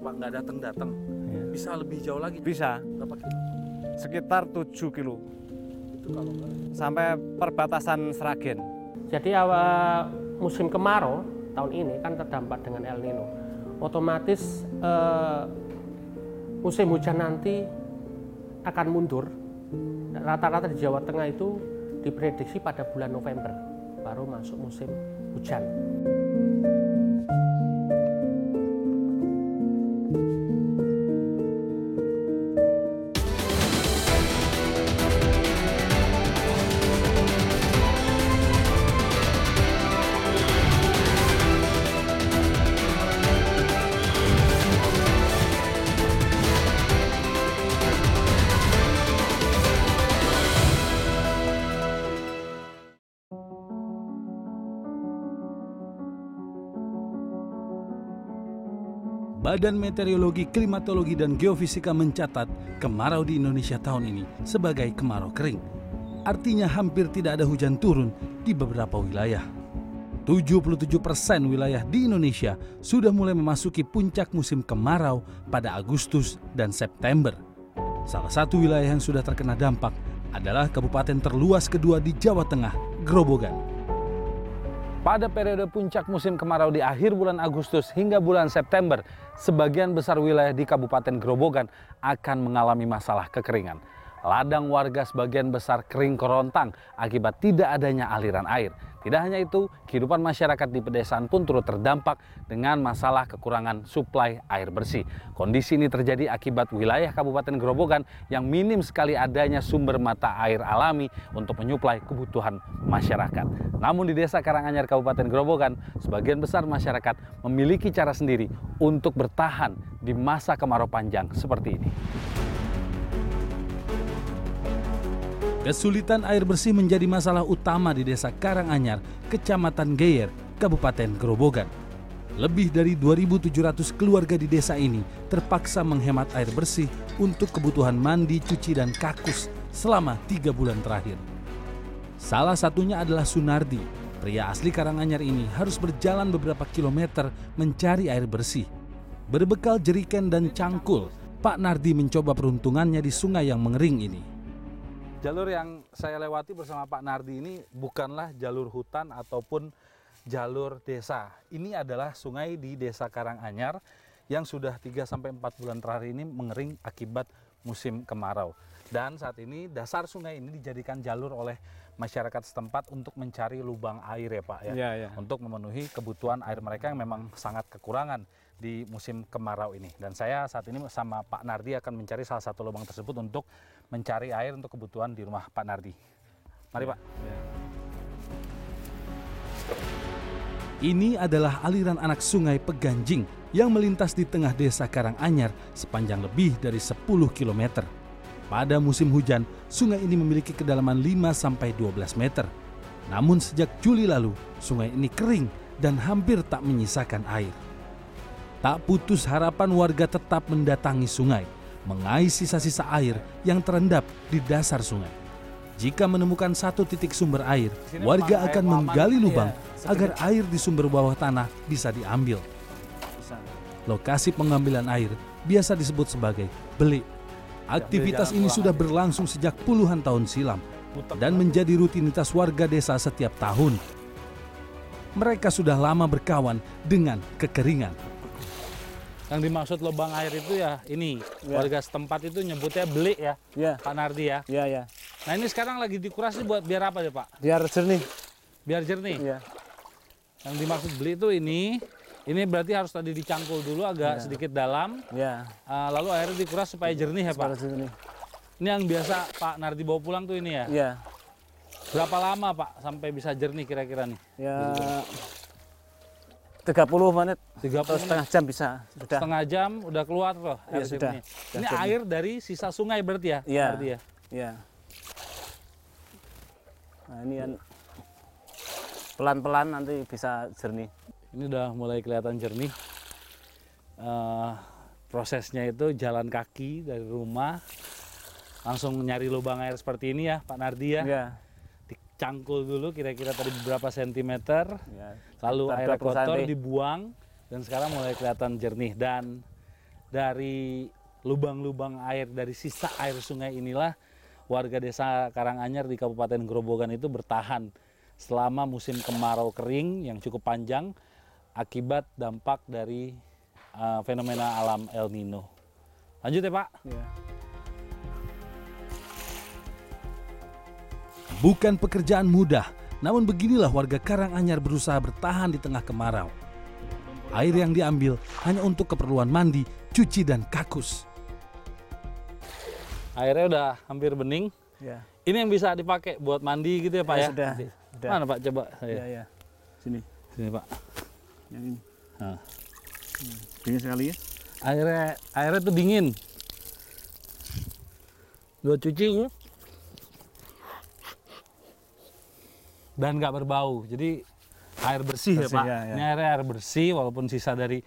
gitu Pak, nggak datang datang, Iya. bisa lebih jauh lagi. Bisa Berapa kilo? sekitar 7 kilo Itu kalau nggak sampai perbatasan Seragen. Jadi awal musim kemarau tahun ini kan terdampak dengan El Nino. Otomatis eh, musim hujan nanti akan mundur. Rata-rata di Jawa Tengah itu diprediksi pada bulan November baru masuk musim hujan. Badan Meteorologi, Klimatologi, dan Geofisika mencatat kemarau di Indonesia tahun ini sebagai kemarau kering. Artinya hampir tidak ada hujan turun di beberapa wilayah. 77 persen wilayah di Indonesia sudah mulai memasuki puncak musim kemarau pada Agustus dan September. Salah satu wilayah yang sudah terkena dampak adalah kabupaten terluas kedua di Jawa Tengah, Grobogan. Pada periode puncak musim kemarau di akhir bulan Agustus hingga bulan September, sebagian besar wilayah di Kabupaten Grobogan akan mengalami masalah kekeringan. Ladang warga sebagian besar kering kerontang akibat tidak adanya aliran air. Tidak hanya itu, kehidupan masyarakat di pedesaan pun turut terdampak dengan masalah kekurangan suplai air bersih. Kondisi ini terjadi akibat wilayah Kabupaten Grobogan yang minim sekali adanya sumber mata air alami untuk menyuplai kebutuhan masyarakat. Namun di Desa Karanganyar Kabupaten Grobogan, sebagian besar masyarakat memiliki cara sendiri untuk bertahan di masa kemarau panjang seperti ini. Kesulitan air bersih menjadi masalah utama di Desa Karanganyar, Kecamatan Geyer, Kabupaten Grobogan. Lebih dari 2.700 keluarga di desa ini terpaksa menghemat air bersih untuk kebutuhan mandi, cuci, dan kakus selama tiga bulan terakhir. Salah satunya adalah Sunardi. Pria asli Karanganyar ini harus berjalan beberapa kilometer mencari air bersih. Berbekal jeriken dan cangkul, Pak Nardi mencoba peruntungannya di sungai yang mengering ini. Jalur yang saya lewati bersama Pak Nardi ini bukanlah jalur hutan ataupun jalur desa. Ini adalah sungai di Desa Karanganyar yang sudah 3 sampai 4 bulan terakhir ini mengering akibat musim kemarau. Dan saat ini dasar sungai ini dijadikan jalur oleh masyarakat setempat untuk mencari lubang air ya Pak ya. Iya, iya. Untuk memenuhi kebutuhan air mereka yang memang sangat kekurangan di musim kemarau ini. Dan saya saat ini sama Pak Nardi akan mencari salah satu lubang tersebut untuk mencari air untuk kebutuhan di rumah Pak Nardi. Mari Pak. Ini adalah aliran anak sungai Peganjing yang melintas di tengah desa Karanganyar sepanjang lebih dari 10 km. Pada musim hujan, sungai ini memiliki kedalaman 5 sampai 12 meter. Namun sejak Juli lalu, sungai ini kering dan hampir tak menyisakan air. Tak putus harapan warga tetap mendatangi sungai, mengais sisa-sisa air yang terendap di dasar sungai. Jika menemukan satu titik sumber air, warga akan menggali lubang agar air di sumber bawah tanah bisa diambil. Lokasi pengambilan air biasa disebut sebagai belik. Aktivitas ini sudah berlangsung sejak puluhan tahun silam dan menjadi rutinitas warga desa setiap tahun. Mereka sudah lama berkawan dengan kekeringan. Yang dimaksud lubang air itu ya ini Ya. warga setempat itu nyebutnya belik ya, Iya, Pak Nardi ya. iya, iya. Nah ini sekarang lagi dikurasi buat biar apa ya Pak? Biar jernih. Biar jernih. Iya. Yang dimaksud belik itu ini, ini berarti harus tadi dicangkul dulu agak Ya. sedikit dalam, Iya. uh, lalu airnya dikuras supaya jernih ya Pak. jernih. Ini yang biasa Pak Nardi bawa pulang tuh ini ya. Iya. Berapa lama Pak sampai bisa jernih kira-kira nih? Ya 30 menit 30 atau setengah jam bisa sudah. setengah jam udah keluar loh air Iya, sudah. jernih. Sudah Ini jernih. air dari sisa sungai berarti ya? Iya. Ya? Iya. Nah, ini kan pelan-pelan nanti bisa jernih. Ini udah mulai kelihatan jernih. Eh, prosesnya itu jalan kaki dari rumah, langsung nyari lubang air seperti ini ya Pak Nardi ya. Iya. cangkul dulu kira-kira tadi beberapa sentimeter. Ya. Lalu air 20 kotor dibuang dan sekarang mulai kelihatan jernih dan dari lubang-lubang air dari sisa air sungai inilah warga desa Karanganyar di Kabupaten Grobogan itu bertahan selama musim kemarau kering yang cukup panjang akibat dampak dari uh, fenomena alam El Nino. Lanjut ya Pak. Ya. Bukan pekerjaan mudah, namun beginilah warga Karanganyar berusaha bertahan di tengah kemarau. Air yang diambil hanya untuk keperluan mandi, cuci, dan kakus. Airnya udah hampir bening. Ya. Ini yang bisa dipakai buat mandi gitu ya Pak Ya, ya? sudah. Mana Pak coba? Ya. ya. Sini. Sini Pak. Yang ini. Nah. Dingin sekali ya. airnya airnya tuh dingin dua cuci ya. dan nggak berbau jadi air bersih, ya Bersih, pak ya, ya. ini airnya air bersih walaupun sisa dari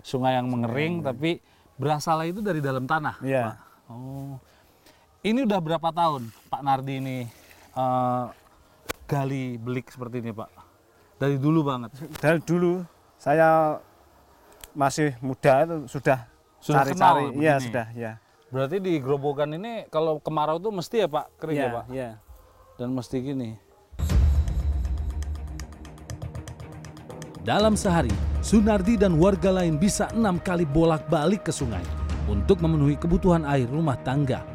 sungai yang mengering tapi berasalnya itu dari dalam tanah Iya. Pak. oh ini udah berapa tahun pak Nardi ini eh, gali belik seperti ini pak dari dulu banget Dari dulu saya masih muda itu sudah cari-cari. Iya, sudah, ya. Berarti di Grobogan ini kalau kemarau tuh mesti ya Pak kering ya, Iya, Pak? iya. Dan mesti gini. Dalam sehari, Sunardi dan warga lain bisa enam kali bolak-balik ke sungai untuk memenuhi kebutuhan air rumah tangga.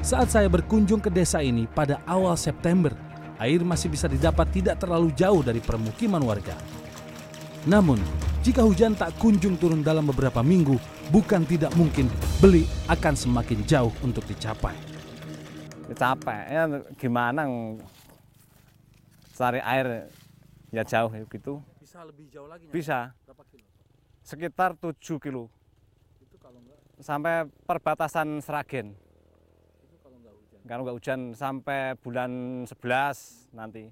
Saat saya berkunjung ke desa ini pada awal September, air masih bisa didapat tidak terlalu jauh dari permukiman warga. Namun, jika hujan tak kunjung turun dalam beberapa minggu, bukan tidak mungkin beli akan semakin jauh untuk dicapai. Capek ya gimana cari air ya jauh ya gitu. Bisa lebih jauh lagi bisa. Berapa kilo? sekitar 7 kilo. Itu kalau enggak sampai perbatasan Seragen itu kalau enggak hujan? Kalau nggak hujan sampai bulan 11 nanti.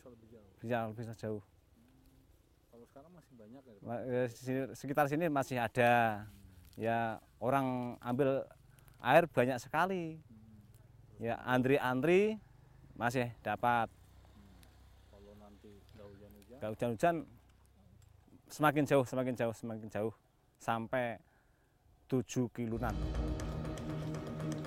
Bisa lebih jauh. bisa bisa jauh banyak ya. Sekitar sini masih ada. Ya orang ambil air banyak sekali. Ya antri-antri masih dapat. Kalau nanti enggak hujan-hujan? Nggak hujan-hujan semakin jauh semakin jauh semakin jauh. Sampai 7 kilonan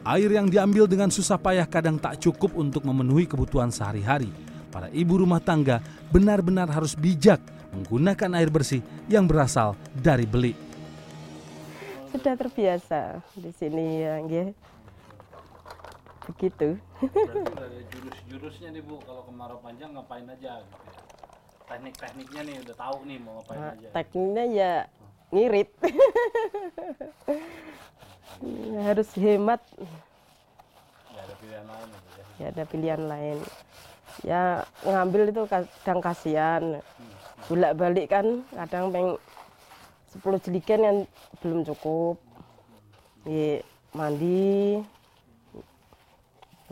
Air yang diambil dengan susah payah kadang tak cukup untuk memenuhi kebutuhan sehari-hari. Para ibu rumah tangga benar-benar harus bijak menggunakan air bersih yang berasal dari beli. Sudah terbiasa di sini ya, nggih. Begitu. berarti ada jurus-jurusnya nih Bu kalau kemarau panjang ngapain aja gitu ya. Teknik-tekniknya nih udah tahu nih mau ngapain Nah, aja. tekniknya ya ngirit. Harus hemat, Nggak ada pilihan lain ya, Bu, ya ada pilihan lain. Ya ngambil itu kadang kasihan. Bolak-balik kan kadang peng 10 jeligen yang belum cukup. Ya, mandi,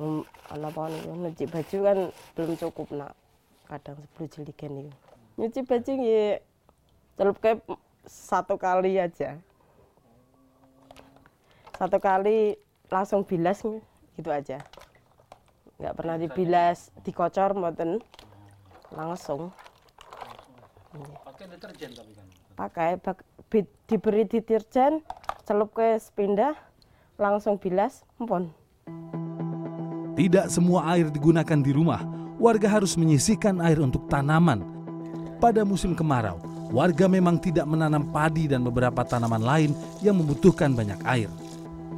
Hmm, apa nih nyuci baju kan belum cukup nak. Kadang 10 jilikan itu nyuci baju ya celup kayak satu kali aja. Satu kali langsung bilas gitu aja. Nggak pernah dibilas dikocor mboten. Langsung Pakai deterjen tapi kan. pakai bak- bi- diberi deterjen celup ke sepindah langsung bilas empon Tidak semua air digunakan di rumah. Warga harus menyisihkan air untuk tanaman. Pada musim kemarau, warga memang tidak menanam padi dan beberapa tanaman lain yang membutuhkan banyak air.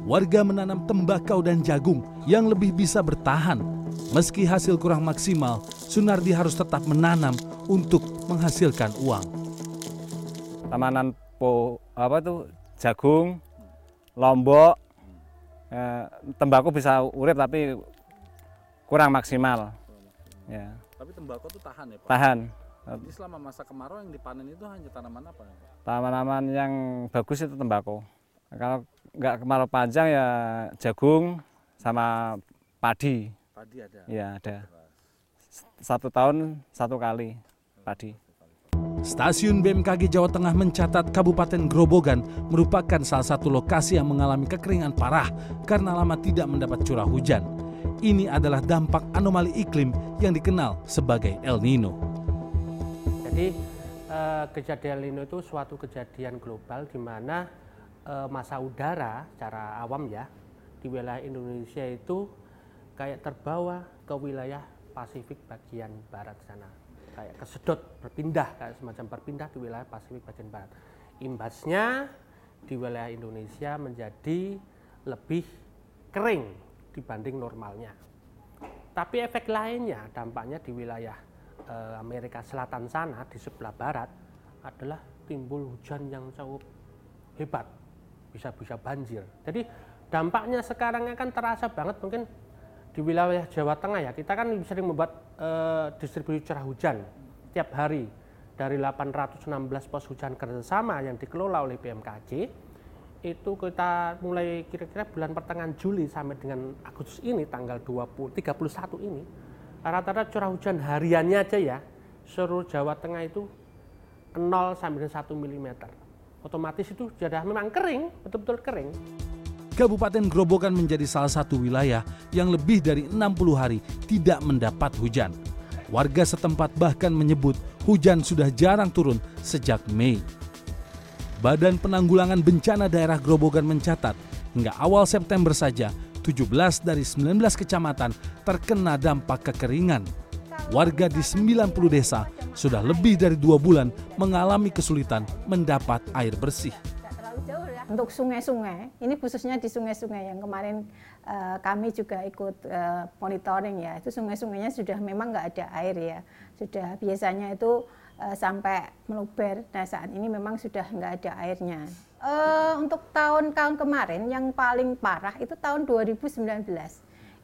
Warga menanam tembakau dan jagung yang lebih bisa bertahan. Meski hasil kurang maksimal, Sunardi harus tetap menanam untuk menghasilkan uang. tamanan po apa tuh jagung lombok eh, tembakau bisa urip tapi kurang maksimal. Ya. Tapi tembakau tuh tahan ya Pak. tahan. Jadi selama masa kemarau yang dipanen itu hanya tanaman apa ya tanaman yang bagus itu tembakau. Kalau nggak kemarau panjang ya jagung sama padi. Padi ada. ya ada satu tahun satu kali padi Stasiun BMKG Jawa Tengah mencatat Kabupaten Grobogan merupakan salah satu lokasi yang mengalami kekeringan parah karena lama tidak mendapat curah hujan. ini adalah dampak anomali iklim yang dikenal sebagai El Nino. Jadi eh, kejadian El Nino itu suatu kejadian global di mana eh, masa udara secara awam ya di wilayah Indonesia itu kayak terbawa ke wilayah Pasifik bagian barat sana. Kayak kesedot berpindah kayak semacam berpindah di wilayah Pasifik bagian barat. Imbasnya di wilayah Indonesia menjadi lebih kering dibanding normalnya. Tapi efek lainnya dampaknya di wilayah eh, Amerika Selatan sana di sebelah barat adalah timbul hujan yang cukup hebat, bisa-bisa banjir. Jadi dampaknya sekarang akan terasa banget mungkin di wilayah Jawa Tengah ya. Kita kan sering membuat eh, distribusi curah hujan tiap hari dari 816 pos hujan kerjasama yang dikelola oleh BMKG itu kita mulai kira-kira bulan pertengahan Juli sampai dengan Agustus ini tanggal 20 31 ini rata-rata curah hujan hariannya aja ya seluruh Jawa Tengah itu 0 sampai dengan 1 mm. Otomatis itu sudah memang kering, betul-betul kering. Kabupaten Grobogan menjadi salah satu wilayah yang lebih dari 60 hari tidak mendapat hujan. Warga setempat bahkan menyebut hujan sudah jarang turun sejak Mei. Badan Penanggulangan Bencana Daerah Grobogan mencatat hingga awal September saja 17 dari 19 kecamatan terkena dampak kekeringan. Warga di 90 desa sudah lebih dari dua bulan mengalami kesulitan mendapat air bersih. Untuk sungai-sungai, ini khususnya di sungai-sungai yang kemarin uh, kami juga ikut uh, monitoring ya, itu sungai-sungainya sudah memang nggak ada air ya, sudah biasanya itu uh, sampai meluber. Nah saat ini memang sudah nggak ada airnya. Uh, untuk tahun-tahun kemarin yang paling parah itu tahun 2019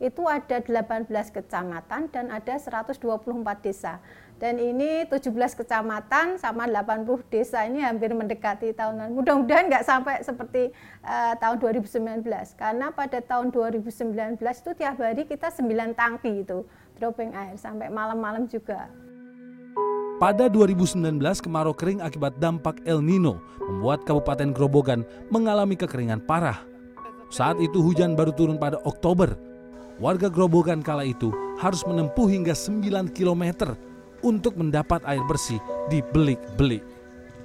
itu ada 18 kecamatan dan ada 124 desa. Dan ini 17 kecamatan sama 80 desa ini hampir mendekati tahunan. Mudah-mudahan nggak sampai seperti uh, tahun 2019. Karena pada tahun 2019 itu tiap hari kita 9 tangki itu dropping air sampai malam-malam juga. Pada 2019 kemarau kering akibat dampak El Nino membuat Kabupaten Grobogan mengalami kekeringan parah. Saat itu hujan baru turun pada Oktober. Warga Grobogan kala itu harus menempuh hingga 9 km untuk mendapat air bersih di belik-belik.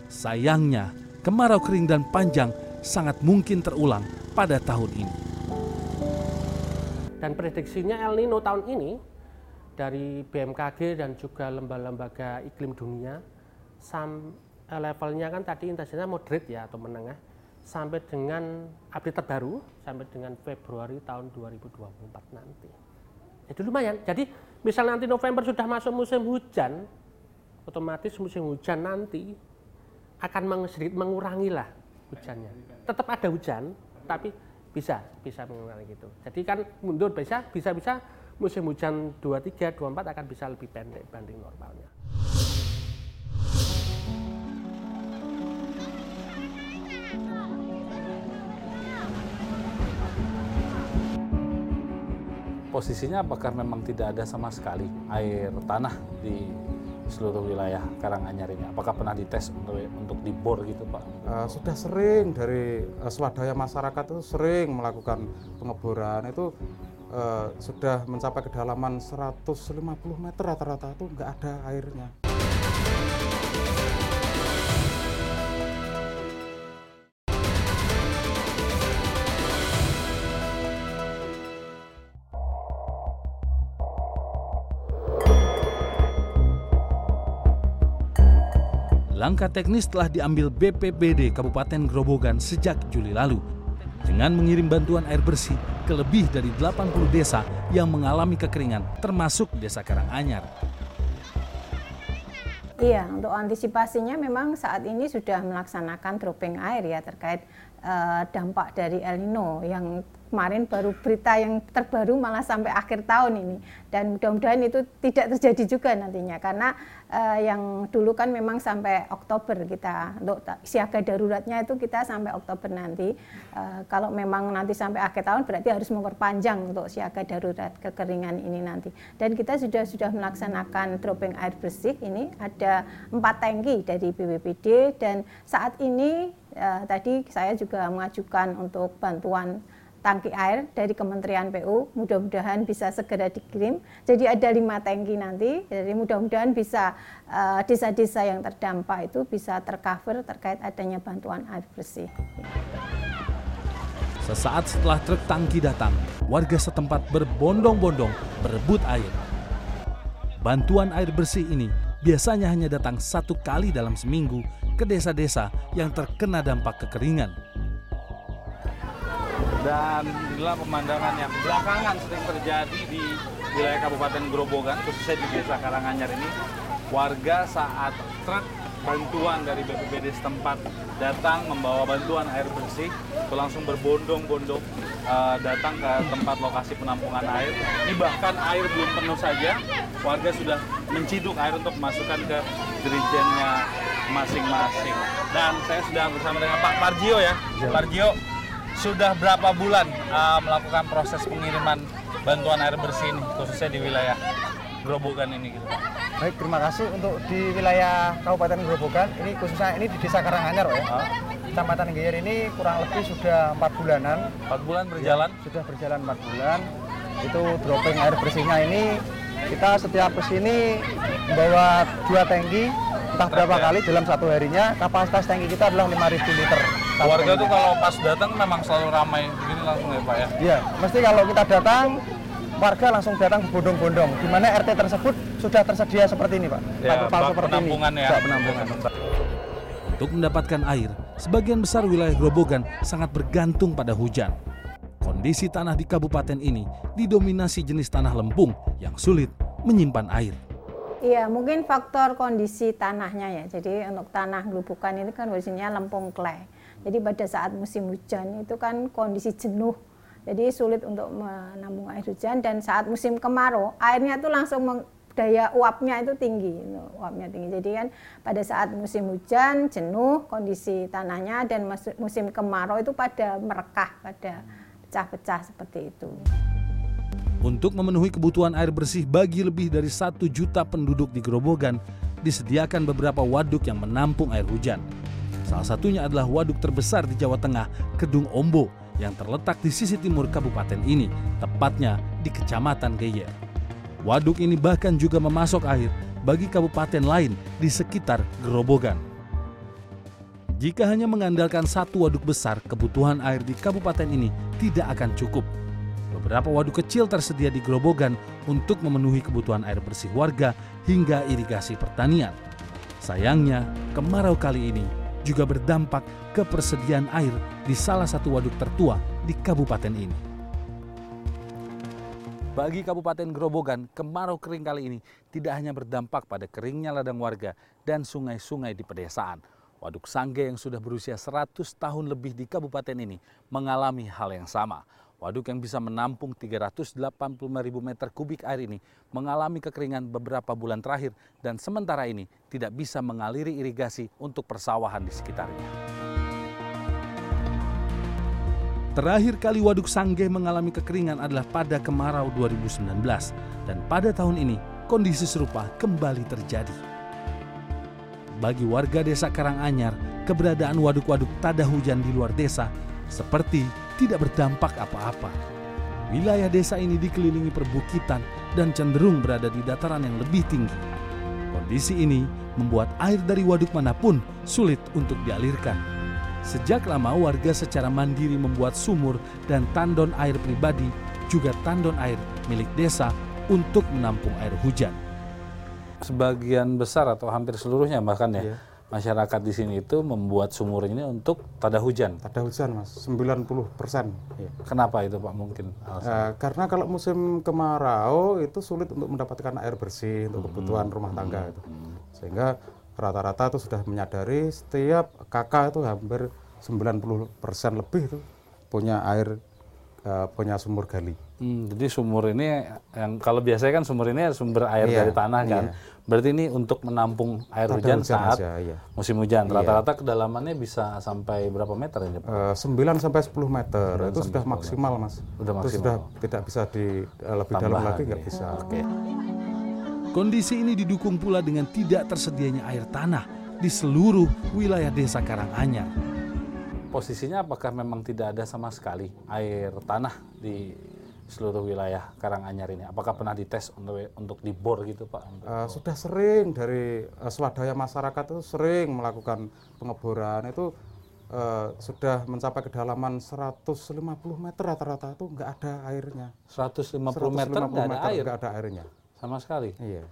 Sayangnya, kemarau kering dan panjang sangat mungkin terulang pada tahun ini. Dan prediksinya El Nino tahun ini dari BMKG dan juga lembaga-lembaga iklim dunia sam levelnya kan tadi intensitasnya moderate ya atau menengah sampai dengan update terbaru sampai dengan Februari tahun 2024 nanti. Itu lumayan. Jadi misal nanti November sudah masuk musim hujan, otomatis musim hujan nanti akan sedikit mengurangi lah hujannya. Tetap ada hujan, tapi bisa bisa mengurangi gitu. Jadi kan mundur bisa bisa bisa musim hujan 23 24 akan bisa lebih pendek banding normalnya. Posisinya apakah memang tidak ada sama sekali air tanah di seluruh wilayah Karanganyar ini? Apakah pernah dites untuk untuk dibor gitu Pak? Uh, sudah sering dari uh, swadaya masyarakat itu sering melakukan pengeboran itu uh, sudah mencapai kedalaman 150 meter rata-rata itu nggak ada airnya. Langkah teknis telah diambil BPBD Kabupaten Grobogan sejak Juli lalu dengan mengirim bantuan air bersih ke lebih dari 80 desa yang mengalami kekeringan termasuk Desa Karanganyar. Iya, untuk antisipasinya memang saat ini sudah melaksanakan dropping air ya terkait uh, dampak dari El Nino yang kemarin baru berita yang terbaru malah sampai akhir tahun ini. Dan mudah-mudahan itu tidak terjadi juga nantinya. Karena uh, yang dulu kan memang sampai Oktober kita untuk siaga daruratnya itu kita sampai Oktober nanti. Uh, kalau memang nanti sampai akhir tahun berarti harus memperpanjang untuk siaga darurat kekeringan ini nanti. Dan kita sudah sudah melaksanakan dropping air bersih. Ini ada empat tangki dari BPBD dan saat ini uh, tadi saya juga mengajukan untuk bantuan tangki air dari Kementerian PU. Mudah-mudahan bisa segera dikirim. Jadi ada lima tangki nanti. Jadi mudah-mudahan bisa eh, desa-desa uh, yang terdampak itu bisa tercover terkait adanya bantuan air bersih. Sesaat setelah truk tangki datang, warga setempat berbondong-bondong berebut air. Bantuan air bersih ini biasanya hanya datang satu kali dalam seminggu ke desa-desa yang terkena dampak kekeringan. Dan inilah pemandangan yang belakangan sering terjadi di wilayah Kabupaten Grobogan, khususnya di Desa Karanganyar ini. Warga saat truk bantuan dari BPBD setempat datang membawa bantuan air bersih, itu langsung berbondong-bondong uh, datang ke tempat lokasi penampungan air. Ini bahkan air belum penuh saja, warga sudah menciduk air untuk masukkan ke dirijennya masing-masing. Dan saya sudah bersama dengan Pak Parjio ya. Parjio, sudah berapa bulan uh, melakukan proses pengiriman bantuan air bersih ini, khususnya di wilayah Grobogan ini gitu Baik, terima kasih untuk di wilayah Kabupaten Grobogan, ini khususnya ini di Desa Karanganyar ya. Kecamatan Geyer ini kurang lebih sudah empat bulanan. Empat bulan berjalan? Ya, sudah berjalan empat bulan. Itu dropping air bersihnya ini kita setiap ke sini membawa dua tangki entah berapa kali dalam satu harinya kapasitas tangki kita adalah 5000 liter. Warga tuh kalau pas datang memang selalu ramai begini langsung ya Pak ya? Iya, mesti kalau kita datang warga langsung datang berbondong-bondong di mana RT tersebut sudah tersedia seperti ini Pak. Ya, bak seperti penampungan ini. ya. Bak penampungan. Untuk mendapatkan air, sebagian besar wilayah Grobogan sangat bergantung pada hujan. Kondisi tanah di kabupaten ini didominasi jenis tanah lempung yang sulit menyimpan air. Iya, mungkin faktor kondisi tanahnya ya. Jadi untuk tanah gelubukan ini kan kondisinya lempung clay. Jadi pada saat musim hujan itu kan kondisi jenuh. Jadi sulit untuk menampung air hujan dan saat musim kemarau airnya itu langsung daya uapnya itu tinggi, uapnya tinggi. Jadi kan pada saat musim hujan jenuh kondisi tanahnya dan musim kemarau itu pada merekah, pada pecah-pecah seperti itu. Untuk memenuhi kebutuhan air bersih bagi lebih dari satu juta penduduk di Grobogan, disediakan beberapa waduk yang menampung air hujan. Salah satunya adalah waduk terbesar di Jawa Tengah, Kedung Ombo, yang terletak di sisi timur kabupaten ini, tepatnya di Kecamatan Geyer. Waduk ini bahkan juga memasok air bagi kabupaten lain di sekitar Grobogan. Jika hanya mengandalkan satu waduk besar, kebutuhan air di kabupaten ini tidak akan cukup Beberapa waduk kecil tersedia di Grobogan untuk memenuhi kebutuhan air bersih warga hingga irigasi pertanian. Sayangnya, kemarau kali ini juga berdampak ke persediaan air di salah satu waduk tertua di kabupaten ini. Bagi Kabupaten Grobogan, kemarau kering kali ini tidak hanya berdampak pada keringnya ladang warga dan sungai-sungai di pedesaan. Waduk Sangge yang sudah berusia 100 tahun lebih di kabupaten ini mengalami hal yang sama. Waduk yang bisa menampung 385 ribu meter kubik air ini mengalami kekeringan beberapa bulan terakhir dan sementara ini tidak bisa mengaliri irigasi untuk persawahan di sekitarnya. Terakhir kali Waduk Sangge mengalami kekeringan adalah pada kemarau 2019 dan pada tahun ini kondisi serupa kembali terjadi. Bagi warga desa Karanganyar, keberadaan waduk-waduk tada hujan di luar desa seperti tidak berdampak apa-apa. Wilayah desa ini dikelilingi perbukitan dan cenderung berada di dataran yang lebih tinggi. Kondisi ini membuat air dari waduk mana pun sulit untuk dialirkan. Sejak lama warga secara mandiri membuat sumur dan tandon air pribadi juga tandon air milik desa untuk menampung air hujan. Sebagian besar atau hampir seluruhnya bahkan ya, yeah masyarakat di sini itu membuat sumur ini untuk tada hujan. Tada hujan, Mas. 90 persen. Ya. Kenapa itu, Pak? Mungkin Uh, karena kalau musim kemarau itu sulit untuk mendapatkan air bersih untuk hmm. kebutuhan rumah tangga hmm. itu. Sehingga rata-rata itu sudah menyadari setiap kakak itu hampir 90 persen lebih itu punya air uh, punya sumur gali. Hmm, jadi sumur ini yang kalau biasanya kan sumur ini sumber air iya, dari tanah kan. Iya. Berarti ini untuk menampung air hujan, hujan saat aja, iya. musim hujan. Iya. Rata-rata iya. kedalamannya bisa sampai berapa meter ini? Uh, 9 sampai 10 meter. Itu sudah maksimal, Mas. Sudah maksimal. Itu sudah tidak bisa di uh, lebih Tambahan, dalam lagi nggak ya. bisa. Oke. Okay. Kondisi ini didukung pula dengan tidak tersedianya air tanah di seluruh wilayah Desa Karanganyar. Posisinya apakah memang tidak ada sama sekali air tanah di seluruh wilayah Karanganyar ini? Apakah pernah dites untuk untuk dibor gitu Pak? Untuk- Eh, sudah sering dari eh, swadaya masyarakat itu sering melakukan pengeboran. Itu eh, sudah mencapai kedalaman 150 meter rata-rata itu nggak ada airnya. 150 meter nggak ada air? nggak ada airnya. Sama sekali. iya.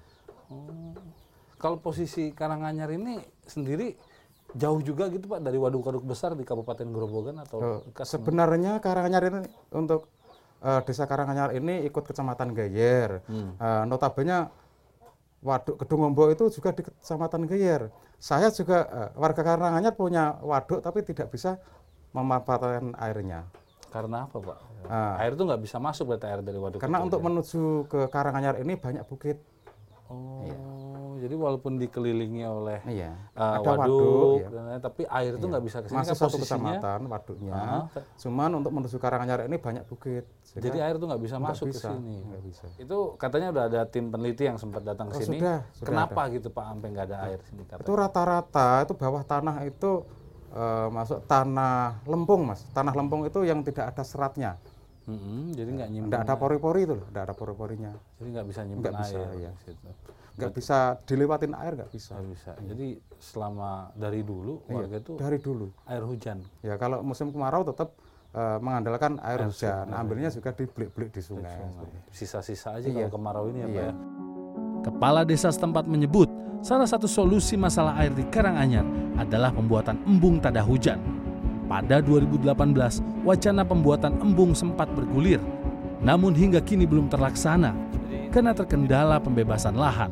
Kalau posisi Karanganyar ini sendiri jauh juga gitu Pak dari waduk-waduk besar di Kabupaten Grobogan atau dekat sebenarnya Karanganyar ini untuk eh, desa Karanganyar ini ikut kecamatan Geyer Hmm. Eh, notabene waduk Gedung Ombo itu juga di kecamatan Geyer saya juga eh, warga Karanganyar punya waduk tapi tidak bisa memanfaatkan airnya karena apa Pak? Ah. Air itu nggak bisa masuk berarti air dari waduk. karena untuk ya? menuju ke Karanganyar ini banyak bukit Oh, jadi walaupun dikelilingi oleh iya uh, ada waduk, waduk ya. dan tapi air itu nggak bisa ke sini masih kan satu posisinya. kecamatan waduknya Ah. cuman untuk menuju Karanganyar ini banyak bukit Sehingga Jadi air itu nggak bisa nggak masuk bisa, ke sini. nggak bisa Itu katanya udah ada tim peneliti yang sempat datang ke Oh, sini. sudah, sudah Kenapa gitu Pak sampai nggak ada air sini katanya? itu rata-rata itu bawah tanah itu eh, masuk tanah lempung mas tanah lempung itu yang tidak ada seratnya Mm-mm, jadi nggak nyimpen. tidak ada pori-pori itu loh tidak ada pori-porinya Jadi nggak bisa nyimpen Nggak bisa, air iya. di situ. Nggak bisa dilewatin air nggak bisa Nggak bisa. Jadi selama dari dulu Iya, warga itu dari dulu air hujan. ya kalau musim kemarau tetap eh, mengandalkan air, hujan ambilnya juga di belik-belik di sungai, Sisa-sisa aja Iya. kalau kemarau ini ya Pak Iya. ya. Kepala desa setempat menyebut salah satu solusi masalah air di Karanganyar adalah pembuatan embung tada hujan. Pada 2018, wacana pembuatan embung sempat bergulir, namun hingga kini belum terlaksana karena terkendala pembebasan lahan.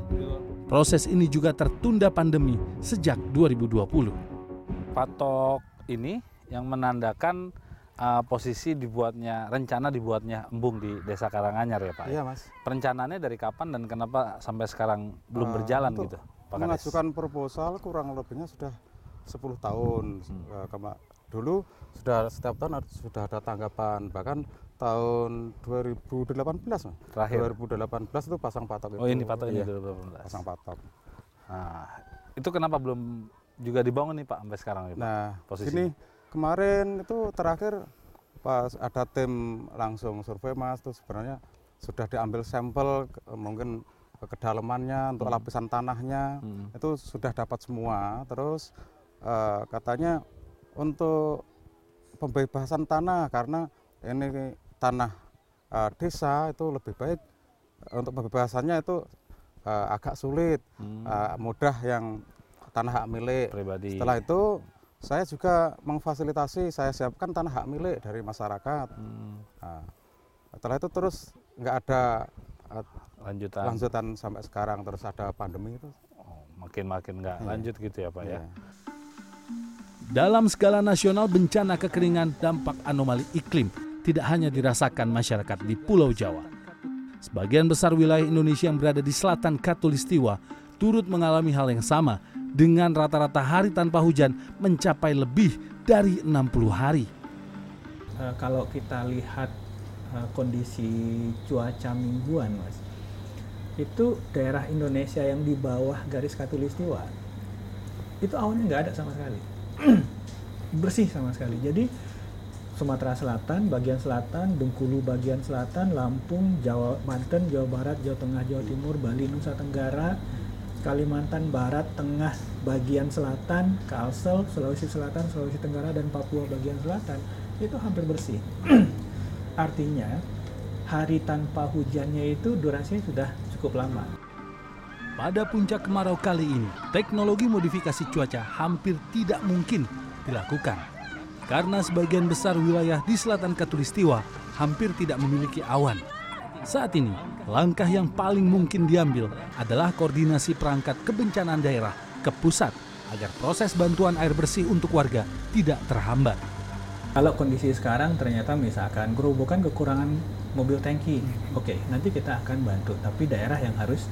Proses ini juga tertunda pandemi sejak 2020. Patok ini yang menandakan uh, posisi dibuatnya rencana dibuatnya embung di Desa Karanganyar ya Pak. ya? iya mas Perencanaannya dari kapan dan kenapa sampai sekarang belum Eh, berjalan gitu? Pak Kades? mengajukan proposal kurang lebihnya sudah 10 tahun Hmm. Kema- dulu sudah setiap tahun sudah ada tanggapan bahkan tahun 2018 Mas. Terakhir. 2018 itu pasang patok Oh itu. ini patok ini Iya, 2018. pasang patok Nah, itu kenapa belum juga dibangun nih Pak sampai sekarang nih Pak? nah posisinya? sini kemarin itu terakhir pas ada tim langsung survei mas itu sebenarnya sudah diambil sampel mungkin ke kedalamannya untuk lapisan tanahnya Hmm. itu sudah dapat semua terus eh, katanya untuk pembebasan tanah karena ini tanah eh, desa itu lebih baik eh, untuk pembebasannya itu eh, agak sulit Hmm, eh, mudah yang tanah hak milik pribadi. setelah itu saya juga memfasilitasi saya siapkan tanah hak milik dari masyarakat Hmm, Nah, setelah itu terus nggak ada eh, lanjutan. lanjutan sampai sekarang terus ada pandemi itu Oh, makin-makin nggak Iya. lanjut gitu ya Pak ya. Iya. Dalam skala nasional bencana kekeringan dampak anomali iklim tidak hanya dirasakan masyarakat di Pulau Jawa. Sebagian besar wilayah Indonesia yang berada di selatan Katulistiwa turut mengalami hal yang sama dengan rata-rata hari tanpa hujan mencapai lebih dari 60 hari. Eh, kalau kita lihat eh, kondisi cuaca mingguan, mas, itu daerah Indonesia yang di bawah garis khatulistiwa itu awannya nggak ada sama sekali, bersih sama sekali. Jadi Sumatera Selatan, bagian selatan, Bengkulu bagian selatan, Lampung, Jawa, Banten, Jawa Barat, Jawa Tengah, Jawa Timur, Bali, Nusa Tenggara, Kalimantan Barat, Tengah, bagian selatan, Kalsel, Sulawesi Selatan, Sulawesi Tenggara, dan Papua bagian selatan itu hampir bersih. Artinya hari tanpa hujannya itu durasinya sudah cukup lama. Pada puncak kemarau kali ini, teknologi modifikasi cuaca hampir tidak mungkin dilakukan. Karena sebagian besar wilayah di selatan Katulistiwa hampir tidak memiliki awan. Saat ini, langkah yang paling mungkin diambil adalah koordinasi perangkat kebencanaan daerah ke pusat agar proses bantuan air bersih untuk warga tidak terhambat. Kalau kondisi sekarang ternyata misalkan gerobokan kekurangan mobil tangki, oke nanti kita akan bantu. Tapi daerah yang harus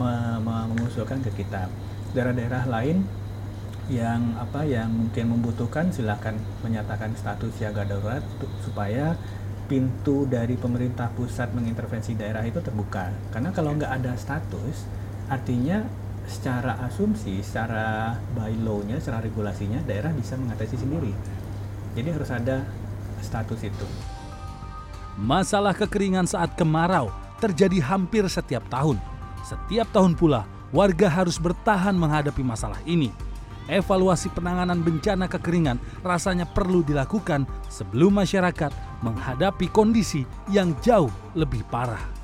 me- me- mengusulkan ke kita. Daerah-daerah lain yang apa yang mungkin membutuhkan silakan menyatakan status siaga darurat supaya pintu dari pemerintah pusat mengintervensi daerah itu terbuka. Karena kalau nggak ada status, artinya secara asumsi, secara by law-nya, secara regulasinya daerah bisa mengatasi sendiri. Jadi harus ada status itu. Masalah kekeringan saat kemarau terjadi hampir setiap tahun. Setiap tahun pula, warga harus bertahan menghadapi masalah ini. Evaluasi penanganan bencana kekeringan rasanya perlu dilakukan sebelum masyarakat menghadapi kondisi yang jauh lebih parah.